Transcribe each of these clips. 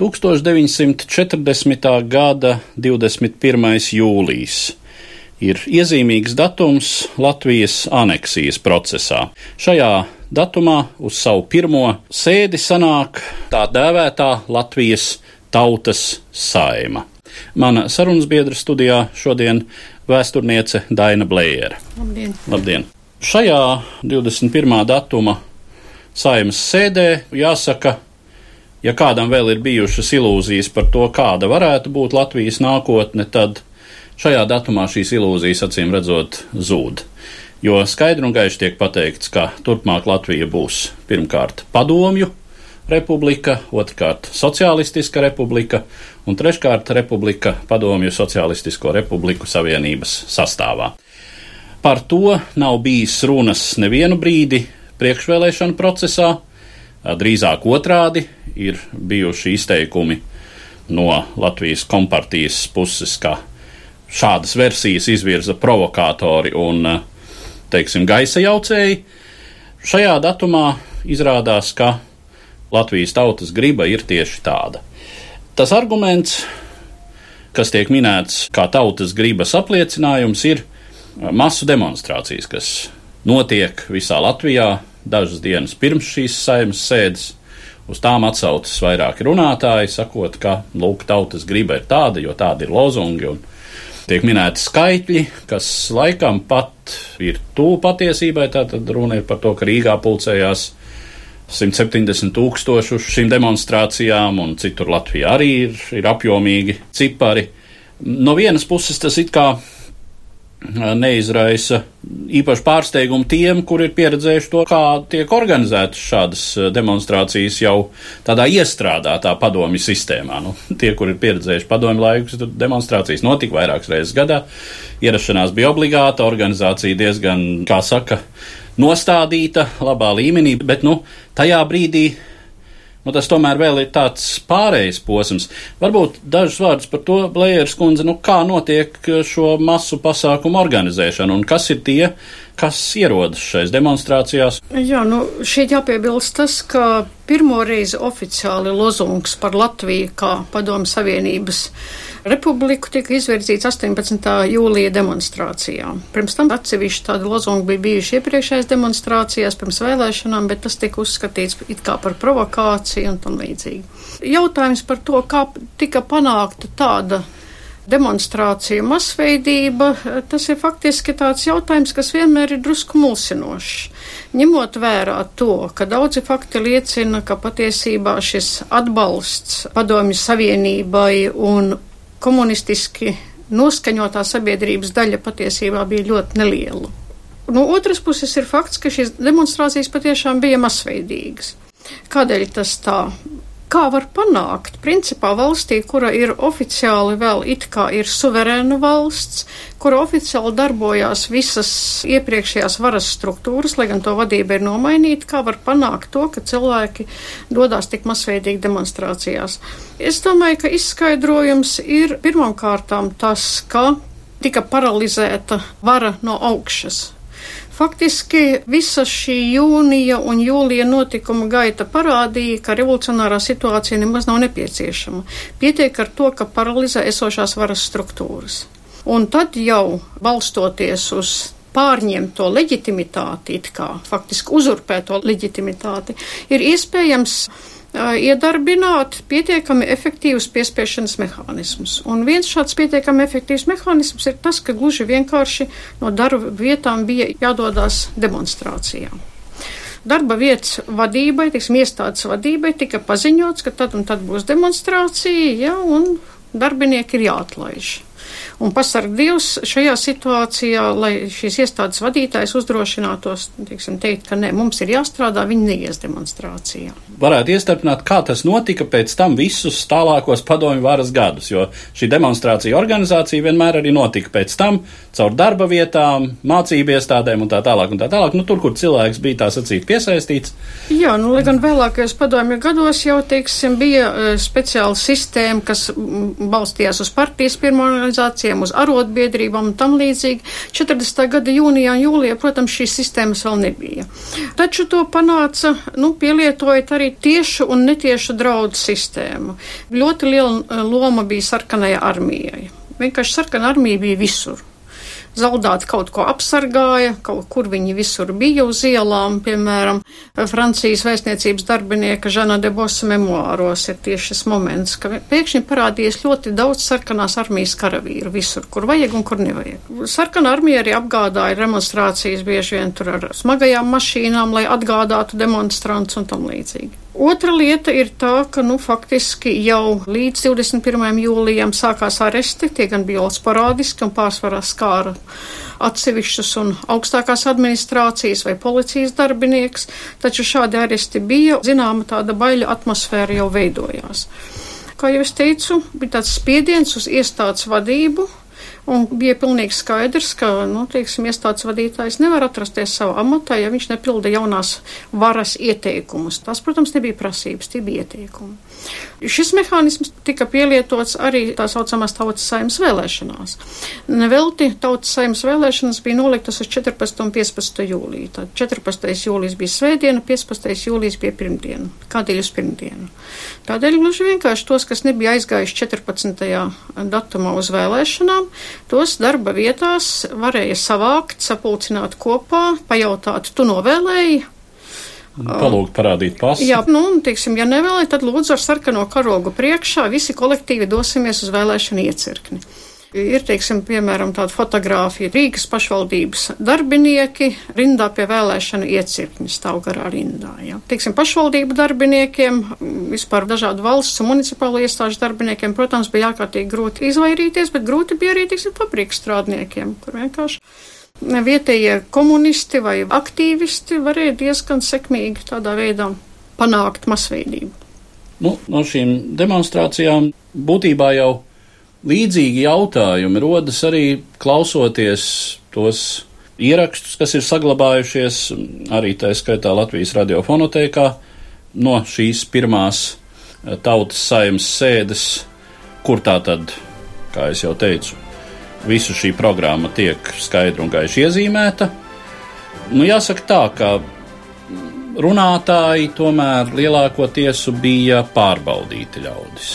1940. gada 21. jūlijas ir iezīmīgs datums Latvijas aneksijas procesā. Šajā datumā uz savu pirmo sēdi sanāk tā dēvētā Latvijas tautas saima. Mana sarunas biedra studijā šodien vēsturniece Daina Blējere. Labdien! Labdien. Šajā 21. datuma saimas sēdē jāsaka, ja kādam vēl ir bijušas ilūzijas par to, kāda varētu būt Latvijas nākotne, tad šajā datumā šīs ilūzijas acīm redzot zūd. Jo skaidri un gaiši tiek pateikts, ka turpmāk Latvija būs pirmkārt padomju republika, otrkārt sociālistiska republika un treškārt republika padomju sociālistisko republiku savienības sastāvā. Par to nav bijis runas nevienu brīdi priekšvēlēšanu procesā, drīzāk otrādi ir bijuši izteikumi no Latvijas kompartijas puses, ka šādas versijas izvirza provokātori un, teiksim, gaisa jaucēji. Šajā datumā izrādās, ka Latvijas tautas griba ir tieši tāda. Tas arguments, kas tiek minēts kā tautas gribas apliecinājums, ir masu demonstrācijas, kas notiek visā Latvijā dažas dienas pirms šīs saimnes sēdes. Uz tām atsaucas vairāki runātāji, sakot, ka lūk, tautas griba ir tāda, jo tādi ir lozungi un tiek minēti skaitļi, kas laikam pat ir tuvu patiesībai. Tātad runa ir par to, ka Rīgā pulcējās 170 tūkstoši uz šīm demonstrācijām, un citur Latvijā arī ir, ir apjomīgi cipari. No vienas puses tas it kā neizraisa īpaši pārsteigumu tiem, kur ir pieredzējuši to, kā tiek organizētas šādas eh, demonstrācijas jau tādā iestrādātā padomju sistēmā. Nu, tie, kur ir pieredzējuši padomju laikus, tad demonstrācijas notika vairākas reizes gadā. Ierašanās bija obligāta, organizācija diezgan, kā saka, nostādīta labā līmenī, bet nu, tajā brīdī Nu, tas tomēr vēl ir tāds pārējais posms. Varbūt dažus vārdus par to, Blējeras kundze, nu, kā notiek šo masu pasākumu organizēšana un kas ir tie, kas ierodas šais demonstrācijās? Jā, nu, šeit jāpiebilst tas, ka pirmo reizi oficiāli lozungs par Latviju kā padomu savienības republiku tika izvirzīts 18. jūlija demonstrācijā. Pirms tam atsevišķi tādi lozungi bija bijuši iepriekšējās demonstrācijās, pirms vēlēšanām, bet tas tika uzskatīts it kā par provokāciju un tam līdzīgi. Jautājums par to, kā tika panākta tāda demonstrāciju masveidība, tas ir faktiski tāds jautājums, kas vienmēr ir drusku mulsinošs. Ņemot vērā to, ka daudzi fakti liecina, ka patiesībā šis atbalsts padomju savienībai un komunistiski noskaņotā sabiedrības daļa patiesībā bija ļoti neliela. No otras puses ir fakts, ka šīs demonstrācijas patiešām bija masveidīgas. Kādēļ tas tā? Kā var panākt, principā valstī, kura ir oficiāli vēl it kā ir suverēna valsts, kura oficiāli darbojās visas iepriekšējās varas struktūras, lai gan to vadība ir nomainīta, kā var panākt to, ka cilvēki dodās tik masveidīgi demonstrācijās. Es domāju, ka izskaidrojums ir pirmām kārtām tas, ka tika paralizēta vara no augšas. Faktiski visa šī jūnija un jūlija notikuma gaita parādīja, ka revolucionārā situācija nemaz nav nepieciešama. Pietiek ar to, ka paralizē esošās varas struktūras. Un tad jau balstoties uz pārņemto leģitimitāti, it kā faktiski uzurpēto leģitimitāti, ir iespējams iedarbināt pietiekami efektīvus piespiešanas mehānismus. Un viens šāds pietiekami efektīvs mehānisms ir tas, ka gluži vienkārši no darba vietām bija jādodas demonstrācijām. Darba vietas vadībai, tiksim, iestādes vadībai tika paziņots, ka tad un tad būs demonstrācija, ja, un darbinieki ir jāatlaiž. Un pasarg Dievs šajā situācijā, lai šīs iestādes vadītājs uzdrošinātos, teiksim, teikt, ka ne, mums ir jāstrādā, viņi neies demonstrācijā. Varētu iestarpināt, kā tas notika pēc tam visus tālākos padomju varas gadus, jo šī demonstrācija organizācija vienmēr arī notika pēc tam caur darba vietām, mācību iestādēm un tā tālāk un tā tālāk, nu tur, kur cilvēks bija tā sacīt piesaistīts. Jā, nu, lai gan vēlākajos padomju gados jau, teiksim, bija uh, speciāla sistēma, kas balstījās uz partijas pirmo organizāciju, asociācijām, uz arotbiedrībām un tam līdzīgi. 40. gada jūnijā un jūlijā, protams, šīs sistēmas vēl nebija. Taču to panāca, nu, pielietojot arī tiešu un netiešu draudu sistēmu. Ļoti liela eh, loma bija sarkanajai armijai. Vienkārši sarkana armija bija visur zaudēt kaut ko apsargāja, kaut kur viņi visur bija uz ielām, piemēram, Francijas vēstniecības darbinieka Žana de Bosa memoāros ir tieši šis moments, ka pēkšņi parādījies ļoti daudz sarkanās armijas karavīru visur, kur vajag un kur nevajag. Sarkana armija arī apgādāja demonstrācijas bieži vien tur ar smagajām mašīnām, lai atgādātu demonstrants un tam līdzīgi. Otra lieta ir tā, ka nu, faktiski jau līdz 21. jūlijam sākās aresti, tie gan bija sporādiski un pārsvarā skāra atsevišķus un augstākās administrācijas vai policijas darbinieks, taču šādi aresti bija, zināma tāda baila atmosfēra jau veidojās. Kā jau es teicu, bija tāds spiediens uz iestādes vadību, Un bija pilnīgi skaidrs, ka nu, teiksim, iestādes vadītājs nevar atrasties savā amatā, ja viņš nepilda jaunās varas ieteikumus. Tas, protams, nebija prasības, tie bija ieteikumi. Šis mehānisms tika pielietots arī tā saucamās tautas saimnes vēlēšanās. Nevelti tautas saimnes vēlēšanas bija noliktas uz 14. un 15. jūliju. Tad 14. jūlijas bija svētdiena, 15. jūlijas bija pirmdiena. Kādēļ uz pirmdienu? Tādēļ gluži vienkārši tos, kas nebija aizgājuši 14. datumā uz vēlēšanām, tos darba vietās varēja savākt, sapulcināt kopā, pajautāt, tu novēlēji, Palūgt parādīt pasu. Jā, nu, teiksim, ja nevēlē, tad lūdzu ar sarkano karogu priekšā visi kolektīvi dosimies uz vēlēšanu iecirkni. Ir, teiksim, piemēram, tāda fotografija Rīgas pašvaldības darbinieki rindā pie vēlēšanu iecirkņa stāv garā rindā. Ja. Teiksim, pašvaldību darbiniekiem, vispār dažādu valsts un municipālo iestāžu darbiniekiem, protams, bija ārkārtīgi grūti izvairīties, bet grūti bija arī, teiksim, fabriku strādniekiem, kur vienkārši vietējie komunisti vai aktīvisti varēja diezgan sekmīgi tādā veidā panākt masveidību. Nu, no šīm demonstrācijām būtībā jau līdzīgi jautājumi rodas arī klausoties tos ierakstus, kas ir saglabājušies arī tā skaitā Latvijas radiofonotēkā no šīs pirmās eh, tautas saimnes sēdes, kur tā tad, kā jau teicu, Visu šī programma tiek skaidri un gaiši iezīmēta. Nu, jāsaka tā, ka runātāji tomēr lielākoties bija pārbaudīti ļaudis.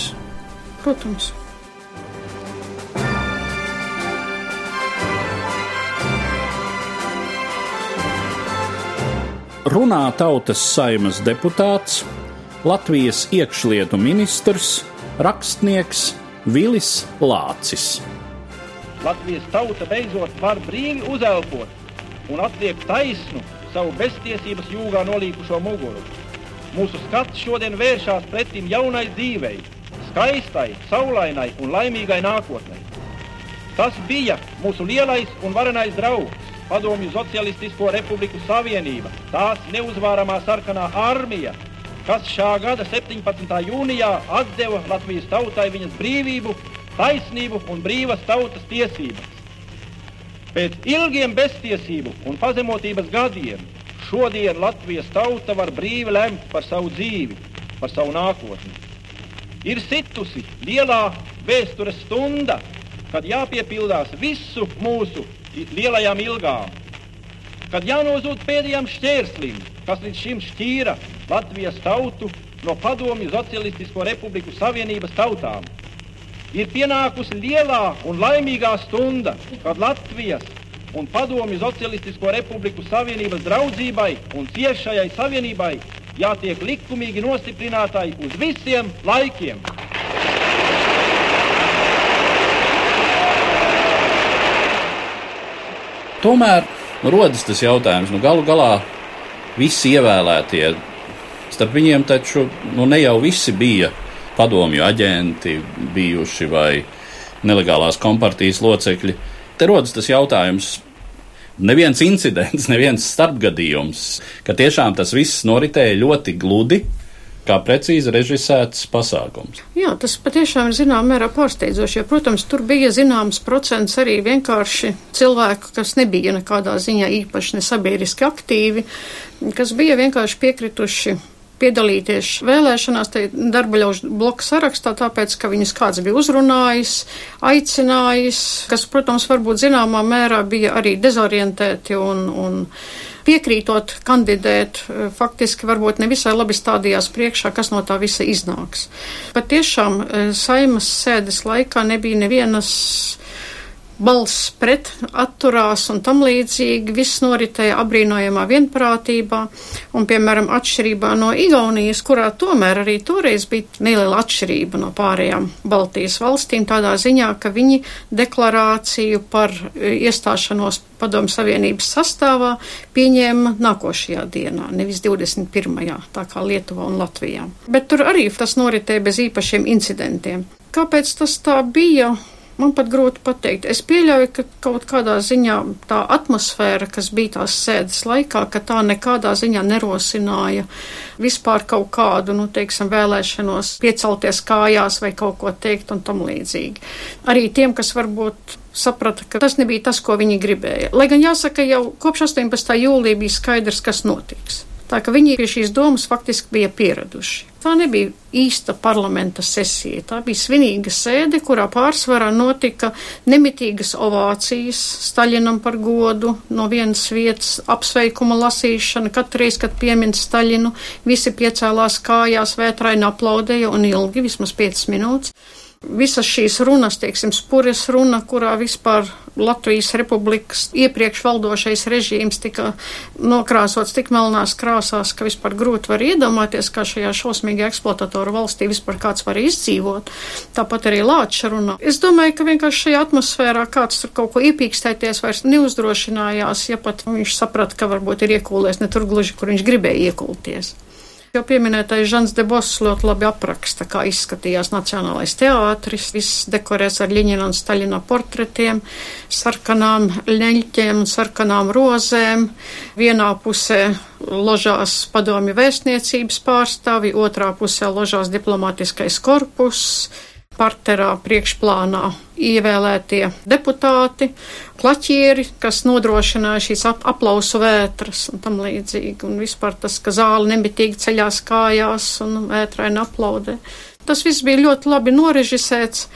Protams. Runā tautas saimas deputāts, Latvijas iekšlietu ministrs, rakstnieks Vilis Lācis. Latvijas tauta beidzot var brīvi uzelpot un atliek taisnu savu beztiesības jūgā nolīkušo muguru. Mūsu skats šodien vēršās pretim jaunai dzīvei, skaistai, saulainai un laimīgai nākotnei. Tas bija mūsu lielais un varenais draugs, Padomju Socialistisko Republiku Savienība, tās neuzvāramā sarkanā armija, kas šā gada 17. jūnijā atdeva Latvijas tautai viņas brīvību taisnību un brīvas tautas tiesības. Pēc ilgiem beztiesību un pazemotības gadiem šodien Latvijas tauta var brīvi lemt par savu dzīvi, par savu nākotni. Ir situsi lielā vēstures stunda, kad jāpiepildās visu mūsu lielajām ilgām, kad jānozūd pēdējām šķērslim, kas līdz šim šķīra Latvijas tautu no Padomju Socialistisko Republiku Savienības tautām ir pienākusi lielā un laimīgā stunda, kad Latvijas un Padomju Socialistisko Republiku Savienības draudzībai un ciešajai savienībai jātiek likumīgi nostiprinātai uz visiem laikiem. Tomēr rodas tas jautājums, nu galu galā visi ievēlētie, starp viņiem taču nu, ne jau visi bija padomju aģenti bijuši vai nelegālās kompartijas locekļi. Te rodas tas jautājums, neviens incidents, neviens starpgadījums, ka tiešām tas viss noritēja ļoti gludi. Kā precīzi režisēts pasākums. Jā, tas patiešām ir zināmā mērā pārsteidzoši. Jo, protams, tur bija zināms procents arī vienkārši cilvēku, kas nebija nekādā ziņā īpaši nesabiedriski aktīvi, kas bija vienkārši piekrituši piedalīties vēlēšanās, te darba ļaužu bloka sarakstā, tāpēc, ka viņus kāds bija uzrunājis, aicinājis, kas, protams, varbūt zināmā mērā bija arī dezorientēti un, un piekrītot kandidēt, faktiski varbūt nevisai labi stādījās priekšā, kas no tā visa iznāks. Pat tiešām eh, saimas sēdes laikā nebija nevienas balss pret atturās un tam līdzīgi. Viss noritēja abrīnojamā vienprātībā, un, piemēram, atšķirībā no Igaunijas, kurā tomēr arī toreiz bija neliela atšķirība no pārējām Baltijas valstīm, tādā ziņā, ka viņi deklarāciju par e, iestāšanos Padomu Savienības sastāvā pieņēma nākošajā dienā, nevis 21. tā kā Lietuvā un Latvijā. Bet tur arī tas noritēja bez īpašiem incidentiem. Kāpēc tas tā bija? Man pat grūti pateikt. Es pieļauju, ka kaut kādā ziņā tā atmosfēra, kas bija tās sēdes laikā, ka tā nekādā ziņā nerosināja vispār kaut kādu, nu, teiksim, vēlēšanos piecelties kājās vai kaut ko teikt un tam līdzīgi. Arī tiem, kas varbūt saprata, ka tas nebija tas, ko viņi gribēja. Lai gan jāsaka, jau kopš 18. jūlija bija skaidrs, kas notiks. Tā ka viņi pie šīs domas faktiski bija pieraduši. Tā nebija īsta parlamenta sesija. Tā bija svinīga sēde, kurā pārsvarā notika nemitīgas ovācijas Staļinam par godu, no vienas vietas apsveikuma lasīšana. Katru reizi, kad piemin Staļinu, visi piecēlās kājās, vētraini aplaudēja un ilgi, vismaz 5 minūtes visas šīs runas, teiksim, spures runa, kurā vispār Latvijas republikas iepriekš valdošais režīms tika nokrāsots tik melnās krāsās, ka vispār grūti var iedomāties, kā šajā šausmīgi eksploatatoru valstī vispār kāds var izdzīvot. Tāpat arī Lāča runa. Es domāju, ka vienkārši šajā atmosfērā kāds tur kaut ko iepīkstēties vairs neuzdrošinājās, ja pat viņš saprata, ka varbūt ir iekūlēs ne tur gluži, kur viņš gribēja iekulties. Jau pieminētais Žans de Boss ļoti labi apraksta, kā izskatījās Nacionālais teātris. Viss dekorēts ar Ļiņina un Staļina portretiem, sarkanām leņķiem un sarkanām rozēm. Vienā pusē ložās padomju vēstniecības pārstāvi, otrā pusē ložās diplomātiskais korpus parterā priekšplānā ievēlētie deputāti, klaķieri, kas nodrošināja šīs ap aplausu vētras un tam līdzīgi, un vispār tas, ka zāle nemitīgi ceļās kājās un vētraini aplaudē. Tas viss bija ļoti labi norežisēts,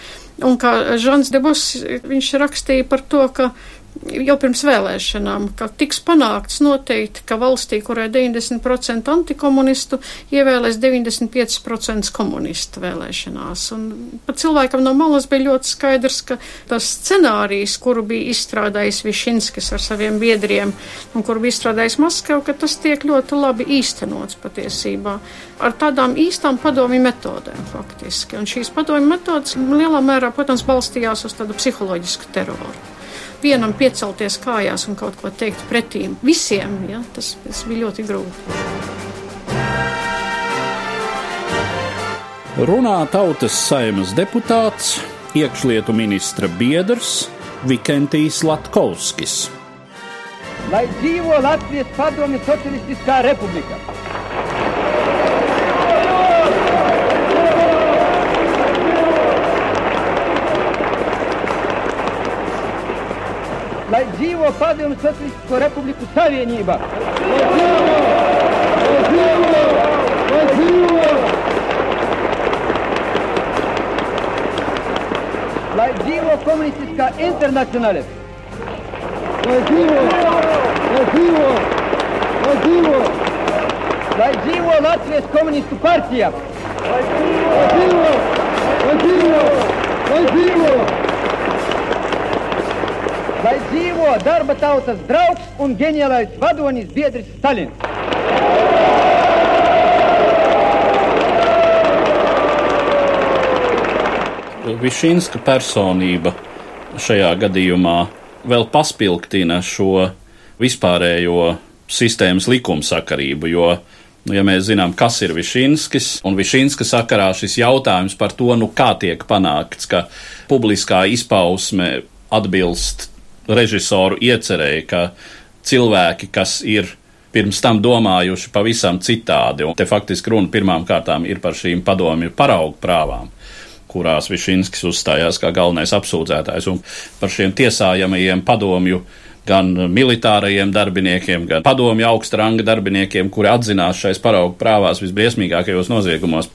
un kā Žans Debus, viņš rakstīja par to, ka jau pirms vēlēšanām, ka tiks panākts noteikti, ka valstī, kurai 90% antikomunistu, ievēlēs 95% komunistu vēlēšanās. Un pat cilvēkam no malas bija ļoti skaidrs, ka tas scenārijs, kuru bija izstrādājis Višinskis ar saviem biedriem un kuru bija izstrādājis Maskav, ka tas tiek ļoti labi īstenots patiesībā ar tādām īstām padomju metodēm faktiski. Un šīs padomju metodas lielā mērā, protams, balstījās uz tādu psiholoģisku teroru vienam piecelties kājās un kaut ko teikt pretī visiem, ja, tas, tas bija ļoti grūti. Runā tautas saimas deputāts, iekšlietu ministra biedrs Vikentijs Latkovskis. Lai dzīvo Latvijas Padomju Socialistiskā republika! Lai dzīvo Padomju Socialistisko Republiku Savienība! Lai dzīvo! Lai dzīvo! Lai dzīvo komunistiskā internacionāle! Lai dzīvo! Lai dzīvo! Lai dzīvo! Lai dzīvo Latvijas komunistu partija! Lai dzīvo! bija darba tautas draugs un ģeniālais vadonis biedrs Stalins. Višinska personība šajā gadījumā vēl paspilgtina šo vispārējo sistēmas likumsakarību, jo, nu, ja mēs zinām, kas ir Višinskis, un Višinska sakarā šis jautājums par to, nu, kā tiek panākts, ka publiskā izpausme atbilst režisoru iecerēji, ka cilvēki, kas ir pirms tam domājuši pavisam citādi, un te faktiski runa pirmām kārtām ir par šīm padomju paraugu prāvām kurās Višinskis uzstājās kā galvenais apsūdzētājs, un par šiem tiesājamajiem padomju gan militārajiem darbiniekiem, gan padomju augsta ranga darbiniekiem, kuri atzinās šais paraugu prāvās visbriesmīgākajos noziegumos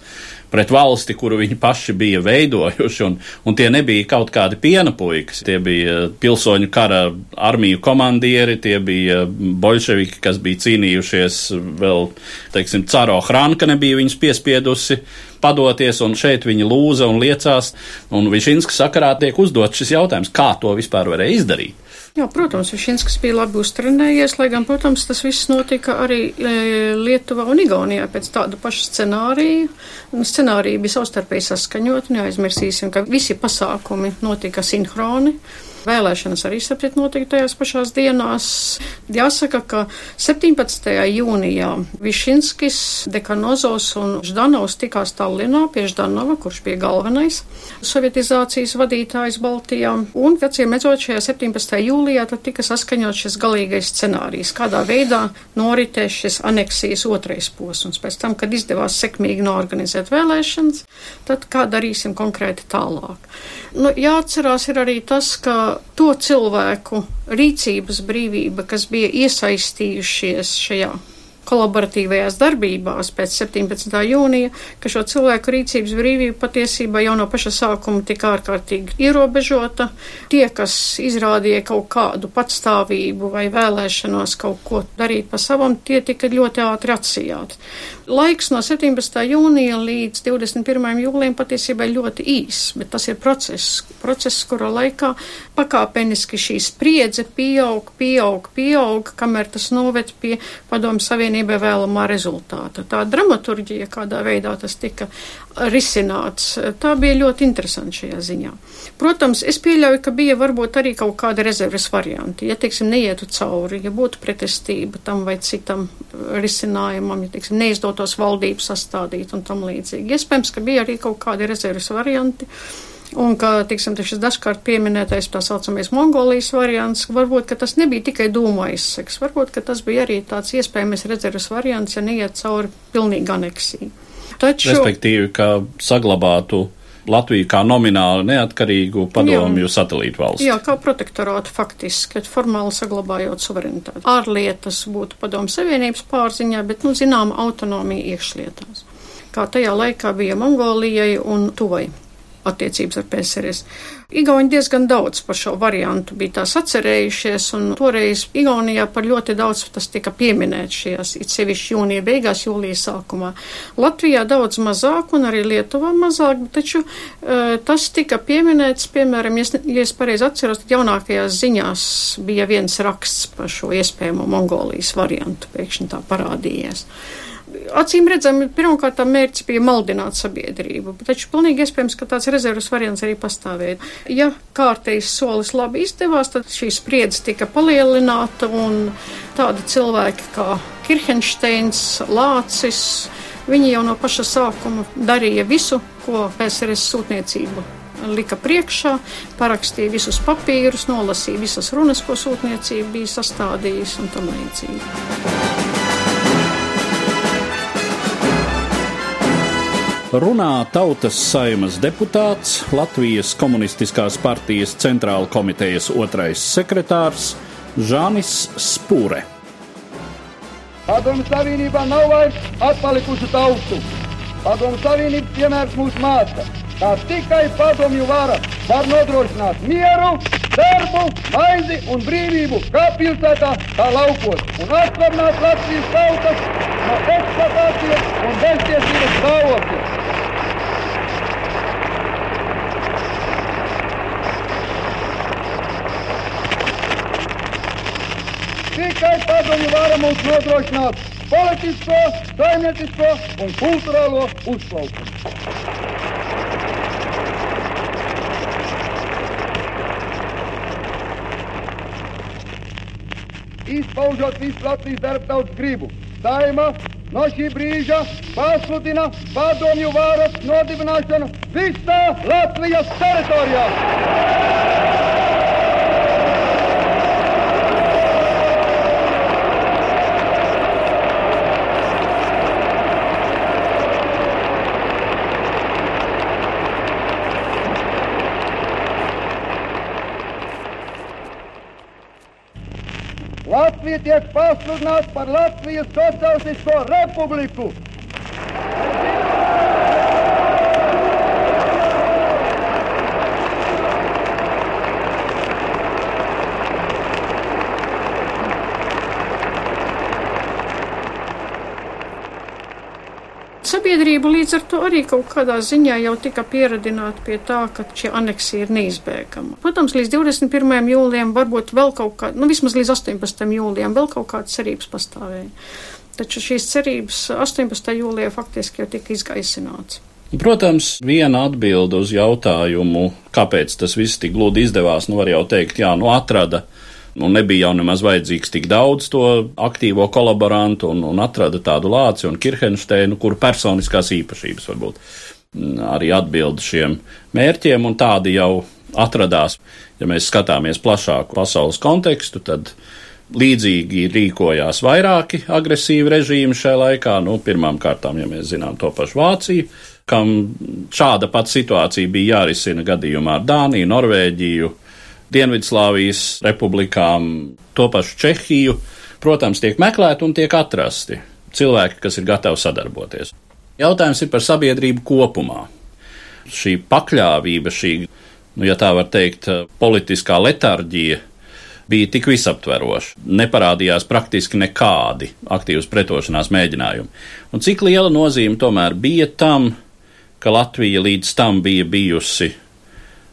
pret valsti, kuru viņi paši bija veidojuši, un, un tie nebija kaut kādi piena puikas, tie bija pilsoņu kara armiju komandieri, tie bija bolševiki, kas bija cīnījušies vēl, teiksim, Caro Hranka nebija viņus piespiedusi padoties, un šeit viņi lūza un liecās, un Višinska sakarā tiek uzdot šis jautājums, kā to vispār varēja izdarīt. Jā, protams, Višinskis bija labi uztrenējies, lai gan, protams, tas viss notika arī e, Lietuvā un Igaunijā pēc tāda paša scenārija. Scenārija bija savstarpēji saskaņot, neaizmirsīsim, ka visi pasākumi notika sinhroni. Vēlēšanas arī saprat notika tajās pašās dienās. Jāsaka, ka 17. jūnijā Višinskis, Dekanozos un Ždanovs tikās Tallinā pie Ždanova, kurš bija galvenais sovietizācijas vadītājs Baltijā. Un, acīm redzot, šajā 17. jūlijā tad tika saskaņot šis galīgais scenārijs, kādā veidā noritēs šis aneksijas otrais posms. Pēc tam, kad izdevās sekmīgi norganizēt vēlēšanas, tad kā darīsim konkrēti tālāk. Nu, jāatcerās ir arī tas, ka to cilvēku rīcības brīvība, kas bija iesaistījušies šajā kolaboratīvajās darbībās pēc 17. jūnija, ka šo cilvēku rīcības brīvība patiesībā jau no paša sākuma tika ārkārtīgi ierobežota. Tie, kas izrādīja kaut kādu patstāvību vai vēlēšanos kaut ko darīt pa savam, tie tika ļoti ātri atsijāti. Laiks no 17. jūnija līdz 21. jūlijam patiesībā ir ļoti īss, bet tas ir process, process, kura laikā pakāpeniski šī spriedze pieaug, pieaug, pieaug, kamēr tas noved pie padomu savienībai vēlamā rezultāta. Tā dramaturģija, kādā veidā tas tika risināts, tā bija ļoti interesanti šajā ziņā. Protams, es pieļauju, ka bija varbūt arī kaut kāda rezerves varianti. Ja, teiksim, neietu cauri, ja būtu pretestība tam vai citam risinājumam, ja, teiksim, neizdotos valdību sastādīt un tam līdzīgi. Iespējams, ka bija arī kaut kādi rezerves varianti. Un, kā tiksim, šis dažkārt pieminētais tā saucamais Mongolijas variants, varbūt tas nebija tikai dūmu aizseks, varbūt tas bija arī tāds iespējams rezerves variants, ja neiet cauri pilnīgi aneksiju. Taču, Respektīvi, ka saglabātu Latviju kā nomināli neatkarīgu padomju satelītu valsts. Jā, kā protektorātu faktiski, formāli saglabājot suverenitāti. Ārlietas būtu padomu savienības pārziņā, bet, nu, zinām, autonomija iekšlietās. Kā tajā laikā bija Mongolijai un Tuvai attiecības ar PSRS. Igauni diezgan daudz par šo variantu bija tās atcerējušies, un toreiz Igaunijā par ļoti daudz tas tika pieminēts šajās, it sevišķi jūnija beigās, jūlijas sākumā. Latvijā daudz mazāk, un arī Lietuvā mazāk, taču uh, tas tika pieminēts, piemēram, ja, ja es pareizi atceros, tad jaunākajās ziņās bija viens raksts par šo iespējamo Mongolijas variantu, pēkšņi tā parādījies. Uh, acīm redzami, pirmkārt, mērķis bija maldināt sabiedrību, taču pilnīgi iespējams, ka tāds rezervas variants arī pastāvēja. Ja kārtējs solis labi izdevās, tad šī spriedze tika palielināta un tādi cilvēki kā Kirhensteins, Lācis, viņi jau no paša sākuma darīja visu, ko PSRS sūtniecību lika priekšā, parakstīja visus papīrus, nolasīja visas runas, ko sūtniecība bija sastādījusi un tam līdzīgi. Runā Tautas saimas deputāts, Latvijas komunistiskās partijas centrāla komitejas otrais sekretārs Žanis Spūre. Padomu Savienībā nav vairs atpalikušu tautu. Padomu Savienības piemērs mūs māca, ka tikai padomju vara var nodrošināt mieru, darbu, maizi un brīvību kā pilsētā, tā laukos un atvarināt Latvijas tautas no eksploatācijas un beztiesības stāvokļa. Tikai padomju vara mums nodrošināt politisko, saimniecisko un kultūrālo uzplaukumu. Izpaužot visu Latvijas darba tautas gribu. Saima no šī brīža pasludina padomju vāras nodibināšanu visā Latvijas teritorijā. Latvija tiek pasludināta par Latvijas Socialistisko Republiku. Sabiedrība līdz ar to arī kaut kādā ziņā jau tika pieradināta pie tā, ka šī aneksija ir neizbēgama. Protams, līdz 21. jūlijam varbūt vēl kaut kā, nu vismaz līdz 18. jūlijam vēl kaut kādas cerības pastāvēja. Taču šīs cerības 18. jūlijā faktiski jau tika izgaisināts. Protams, viena atbilde uz jautājumu, kāpēc tas viss tik gludi izdevās, nu var jau teikt, jā, nu atrada Nu, nebija jau nemaz vajadzīgs tik daudz to aktīvo kolaborantu un, un atrada tādu Lāci un Kirhensteinu, kuru personiskās īpašības varbūt mm, arī atbild šiem mērķiem, un tādi jau atradās. Ja mēs skatāmies plašāku pasaules kontekstu, tad līdzīgi rīkojās vairāki agresīvi režīmi šajā laikā. Nu, pirmām kārtām, ja mēs zinām to pašu Vāciju, kam šāda pati situācija bija jārisina gadījumā ar Dāniju, Norvēģiju, Dienvidslāvijas republikām, to pašu Čehiju, protams, tiek meklēti un tiek atrasti cilvēki, kas ir gatavi sadarboties. Jautājums ir par sabiedrību kopumā. Šī pakļāvība, šī, nu, ja tā var teikt, politiskā letarģija bija tik visaptveroša. Neparādījās praktiski nekādi aktīvas pretošanās mēģinājumi. Un cik liela nozīme tomēr bija tam, ka Latvija līdz tam bija bijusi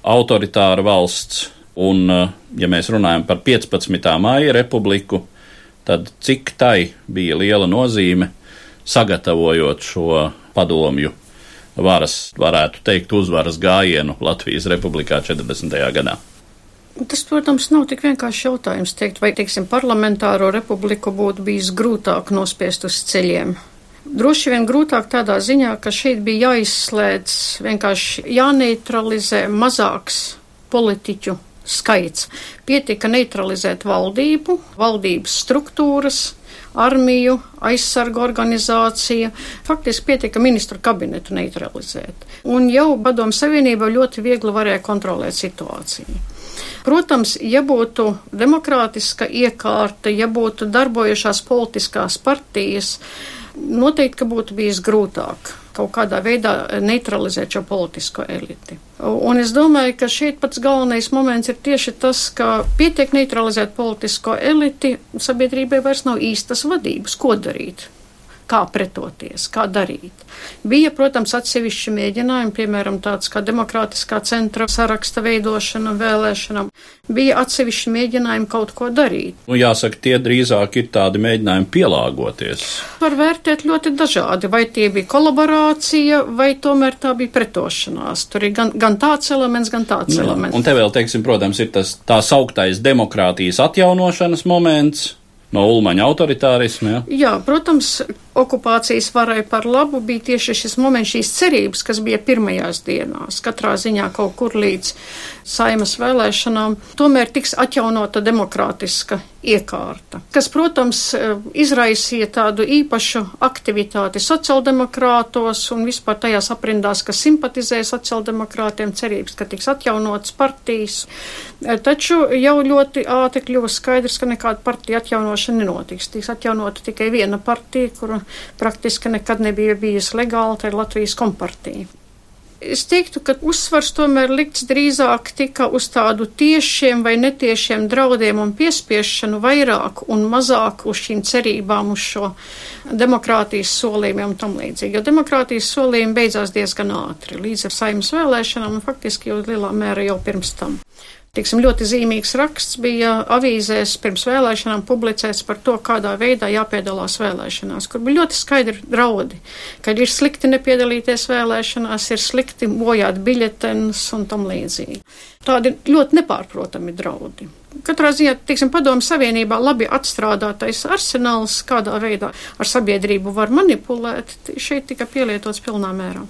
autoritāra valsts, Un, eh, ja mēs runājam par 15. māja republiku, tad cik tai bija liela nozīme sagatavojot šo padomju varas, varētu teikt, uzvaras gājienu Latvijas republikā 40. gadā. Tas, protams, nav tik vienkārši jautājums teikt, vai, teiksim, parlamentāro republiku būtu bijis grūtāk nospiest uz ceļiem. Droši vien grūtāk tādā ziņā, ka šeit bija jāizslēdz, vienkārši jāneutralizē mazāks politiķu skaits. Pietika neutralizēt valdību, valdības struktūras, armiju, aizsargu organizāciju. Faktiski pietika ministru kabinetu neutralizēt. Un jau Padomu Savienība ļoti viegli varēja kontrolēt situāciju. Protams, ja būtu demokrātiska iekārta, ja būtu darbojušās politiskās partijas, noteikti, būtu bijis grūtāk kaut kādā veidā neutralizēt šo politisko eliti. Un es domāju, ka šeit pats galvenais moments ir tieši tas, ka pietiek neutralizēt politisko eliti, sabiedrībai vairs nav īstas vadības, ko darīt kā pretoties, kā darīt. Bija, protams, atsevišķi mēģinājumi, piemēram, tāds kā demokrātiskā centra saraksta veidošana vēlēšanām. Bija atsevišķi mēģinājumi kaut ko darīt. Nu, jāsaka, tie drīzāk ir tādi mēģinājumi pielāgoties. Var vērtēt ļoti dažādi, vai tie bija kolaborācija, vai tomēr tā bija pretošanās. Tur ir gan, gan tāds elements, gan tāds Jā, elements. Un te vēl, teiksim, protams, ir tas tā sauktais demokrātijas atjaunošanas moments no Ulmaņa autoritārisma. Ja? Jā, protams, okupācijas varai par labu bija tieši šis moments, šīs cerības, kas bija pirmajās dienās, katrā ziņā kaut kur līdz saimas vēlēšanām, tomēr tiks atjaunota demokrātiska iekārta, kas, protams, izraisīja tādu īpašu aktivitāti sociāldemokrātos un vispār tajās aprindās, kas simpatizē sociāldemokrātiem, cerības, ka tiks atjaunotas partijas. Taču jau ļoti ātri kļuva skaidrs, ka nekāda partija atjaunošana nenotiks. Tiks atjaunota tikai viena partija, kura praktiski nekad nebija bijusi legāla, tā ir Latvijas kompartija. Es teiktu, ka uzsvars tomēr likts drīzāk tika uz tādu tiešiem vai netiešiem draudiem un piespiešanu vairāk un mazāk uz šīm cerībām, uz šo demokrātijas solījumiem un tam līdzīgi. Jo demokrātijas solījumi beidzās diezgan ātri, līdz ar saimnes vēlēšanām un faktiski jau lielā mēra jau pirms tam. Tiksim, ļoti zīmīgs raksts bija avīzēs pirms vēlēšanām publicēts par to, kādā veidā jāpiedalās vēlēšanās, kur bija ļoti skaidri draudi, ka ir slikti nepiedalīties vēlēšanās, ir slikti bojāt biļetenus un tam līdzīgi. Tādi ļoti nepārprotami draudi. Katrā ziņā, teiksim, padomu savienībā labi atstrādātais arsenāls, kādā veidā ar sabiedrību var manipulēt, šeit tika pielietots pilnā mērā.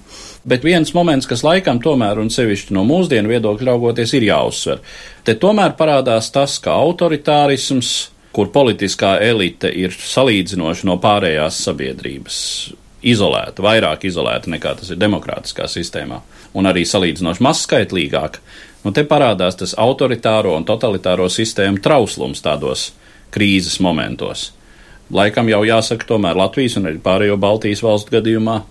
Bet viens moments, kas laikam tomēr un sevišķi no mūsdienu viedokļa raugoties ir jāuzsver. Te tomēr parādās tas, ka autoritārisms, kur politiskā elite ir salīdzinoši no pārējās sabiedrības izolēta, vairāk izolēta nekā tas ir demokrātiskā sistēmā, un arī salīdzinoši mazskaitlīgāka, Nu, te parādās tas autoritāro un totalitāro sistēmu trauslums tādos krīzes momentos. Laikam jau jāsaka, tomēr Latvijas un arī pārējo Baltijas valstu gadījumā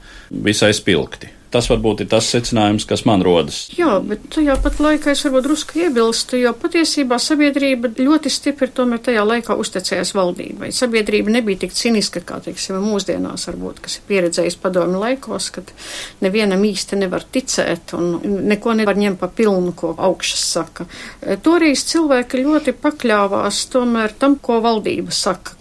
visai spilgti. Tas varbūt ir tas secinājums, kas man rodas. Jā, bet tajā pat laikā es varbūt drusku iebilstu, jo patiesībā sabiedrība ļoti stipri tomēr tajā laikā uzticējās valdībai. Sabiedrība nebija tik ciniska, kā, teiksim, mūsdienās varbūt, kas ir pieredzējis padomu laikos, kad nevienam īsti nevar ticēt un neko nevar ņemt pa pilnu, ko augšas saka. Toreiz cilvēki ļoti pakļāvās tomēr tam, ko valdība saka.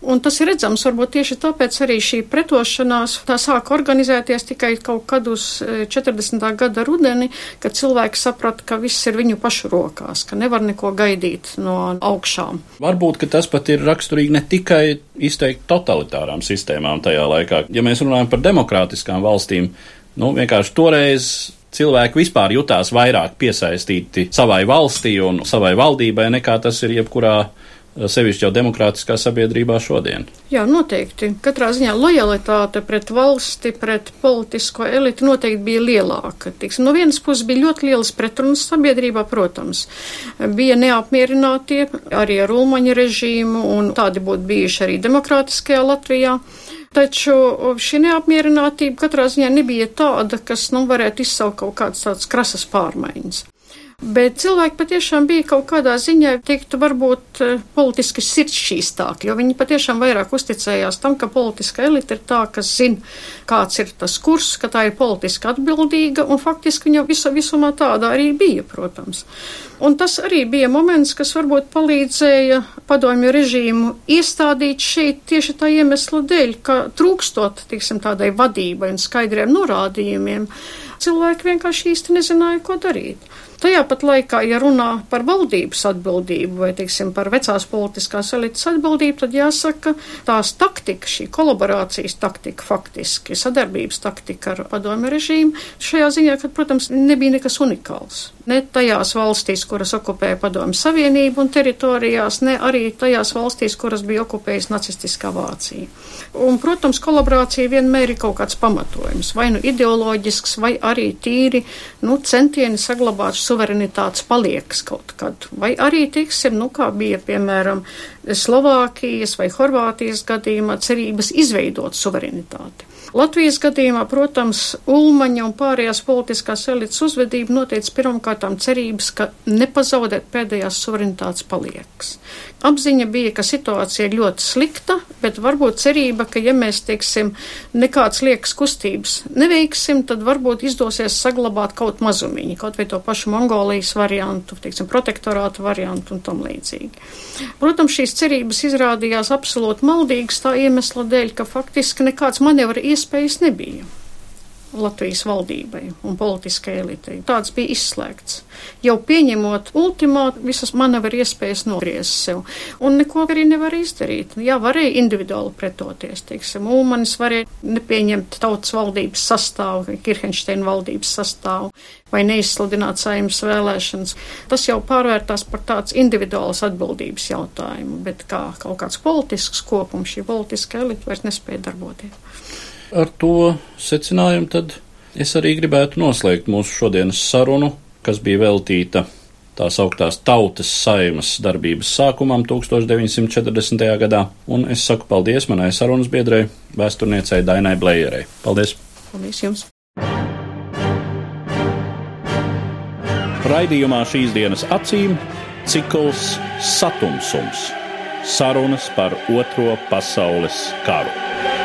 Un tas ir redzams, varbūt tieši tāpēc arī šī pretošanās tā sāka organizēties tikai kaut kad uz 40. E, gada rudeni, kad cilvēki saprata, ka viss ir viņu pašu rokās, ka nevar neko gaidīt no augšām. Varbūt, ka tas pat ir raksturīgi ne tikai izteikti totalitārām sistēmām tajā laikā. Ja mēs runājam par demokrātiskām valstīm, nu vienkārši toreiz cilvēki vispār jutās vairāk piesaistīti savai valstī un savai valdībai nekā tas ir jebkurā sevišķi jau demokrātiskā sabiedrībā šodien. Jā, noteikti. Katrā ziņā lojalitāte pret valsti, pret politisko elitu noteikti bija lielāka. Tiksim, no vienas puses bija ļoti lielas pretrunas sabiedrībā, protams. Bija neapmierinātie arī ar Ulmaņa režīmu, un tādi būtu bijuši arī demokrātiskajā Latvijā. Taču šī neapmierinātība katrā ziņā nebija tāda, kas, nu, varētu izsaukt kaut kādas tādas krasas pārmaiņas. Bet cilvēki patiešām bija kaut kādā ziņā, teiktu, varbūt eh, politiski sirdšķīstāki, jo viņi patiešām vairāk uzticējās tam, ka politiska elite ir tā, kas zina, kāds ir tas kurs, ka tā ir politiski atbildīga, un faktiski viņa visa visumā tāda arī bija, protams. Un tas arī bija moments, kas varbūt palīdzēja padomju režīmu iestādīt šeit tieši tā iemesla dēļ, ka trūkstot, tiksim, tādai vadībai un skaidriem norādījumiem, cilvēki vienkārši īsti nezināja, ko darīt. Tajā pat laikā, ja runā par valdības atbildību vai, teiksim, par vecās politiskās elites atbildību, tad jāsaka, tās taktika, šī kolaborācijas taktika faktiski, sadarbības taktika ar padomu režīmu, šajā ziņā, ka, protams, nebija nekas unikāls. Ne tajās valstīs, kuras okupēja padomu savienību un teritorijās, ne arī tajās valstīs, kuras bija okupējusi nacistiskā Vācija. Un, protams, kolaborācija vienmēr ir kaut kāds pamatojums, vai nu ideoloģisks, vai arī tīri, nu, centieni saglabāt suverenitātes paliekas kaut kad. Vai arī, teiksim, nu, kā bija, piemēram, Slovākijas vai Horvātijas gadījumā cerības izveidot suverenitāti. Latvijas gadījumā, protams, Ulmaņa un pārējās politiskās elites uzvedība noteica pirmkārtām cerības, ka nepazaudēt pēdējās suverenitātes paliekas. Apziņa bija, ka situācija ir ļoti slikta, bet varbūt cerība, ka ja mēs, teiksim, nekāds liekas kustības neveiksim, tad varbūt izdosies saglabāt kaut mazumiņu, kaut vai to pašu Mongolijas variantu, teiksim, protektorātu variantu un tam līdzīgi. Protams, šīs cerības izrādījās absolūti maldīgas tā iemesla dēļ, ka faktiski nekāds manevra iespējas nebija. Latvijas valdībai un politiskai elitei. Tāds bija izslēgts. Jau pieņemot ultimātu, visas manevru iespējas nogriezt sev, un neko arī nevar izdarīt. Jā, varēja individuāli pretoties, teiksim, Ulmanis varēja nepieņemt tautas valdības sastāvu, Kirhenšteina valdības sastāvu, vai neizsludināt saimnes vēlēšanas. Tas jau pārvērtās par tāds individuāls atbildības jautājumu, bet kā kaut kāds politisks kopums, šī politiska elita vairs nespēja darboties. Ar to secinājumu tad es arī gribētu noslēgt mūsu šodienas sarunu, kas bija veltīta tās augtās tautas saimas darbības sākumam 1940. gadā, un es saku paldies manai sarunas biedrei, vēsturniecei Dainai Blējerei. Paldies! Paldies jums! Raidījumā šīs dienas acīm cikls Satumsums - sarunas par Otro pasaules karu.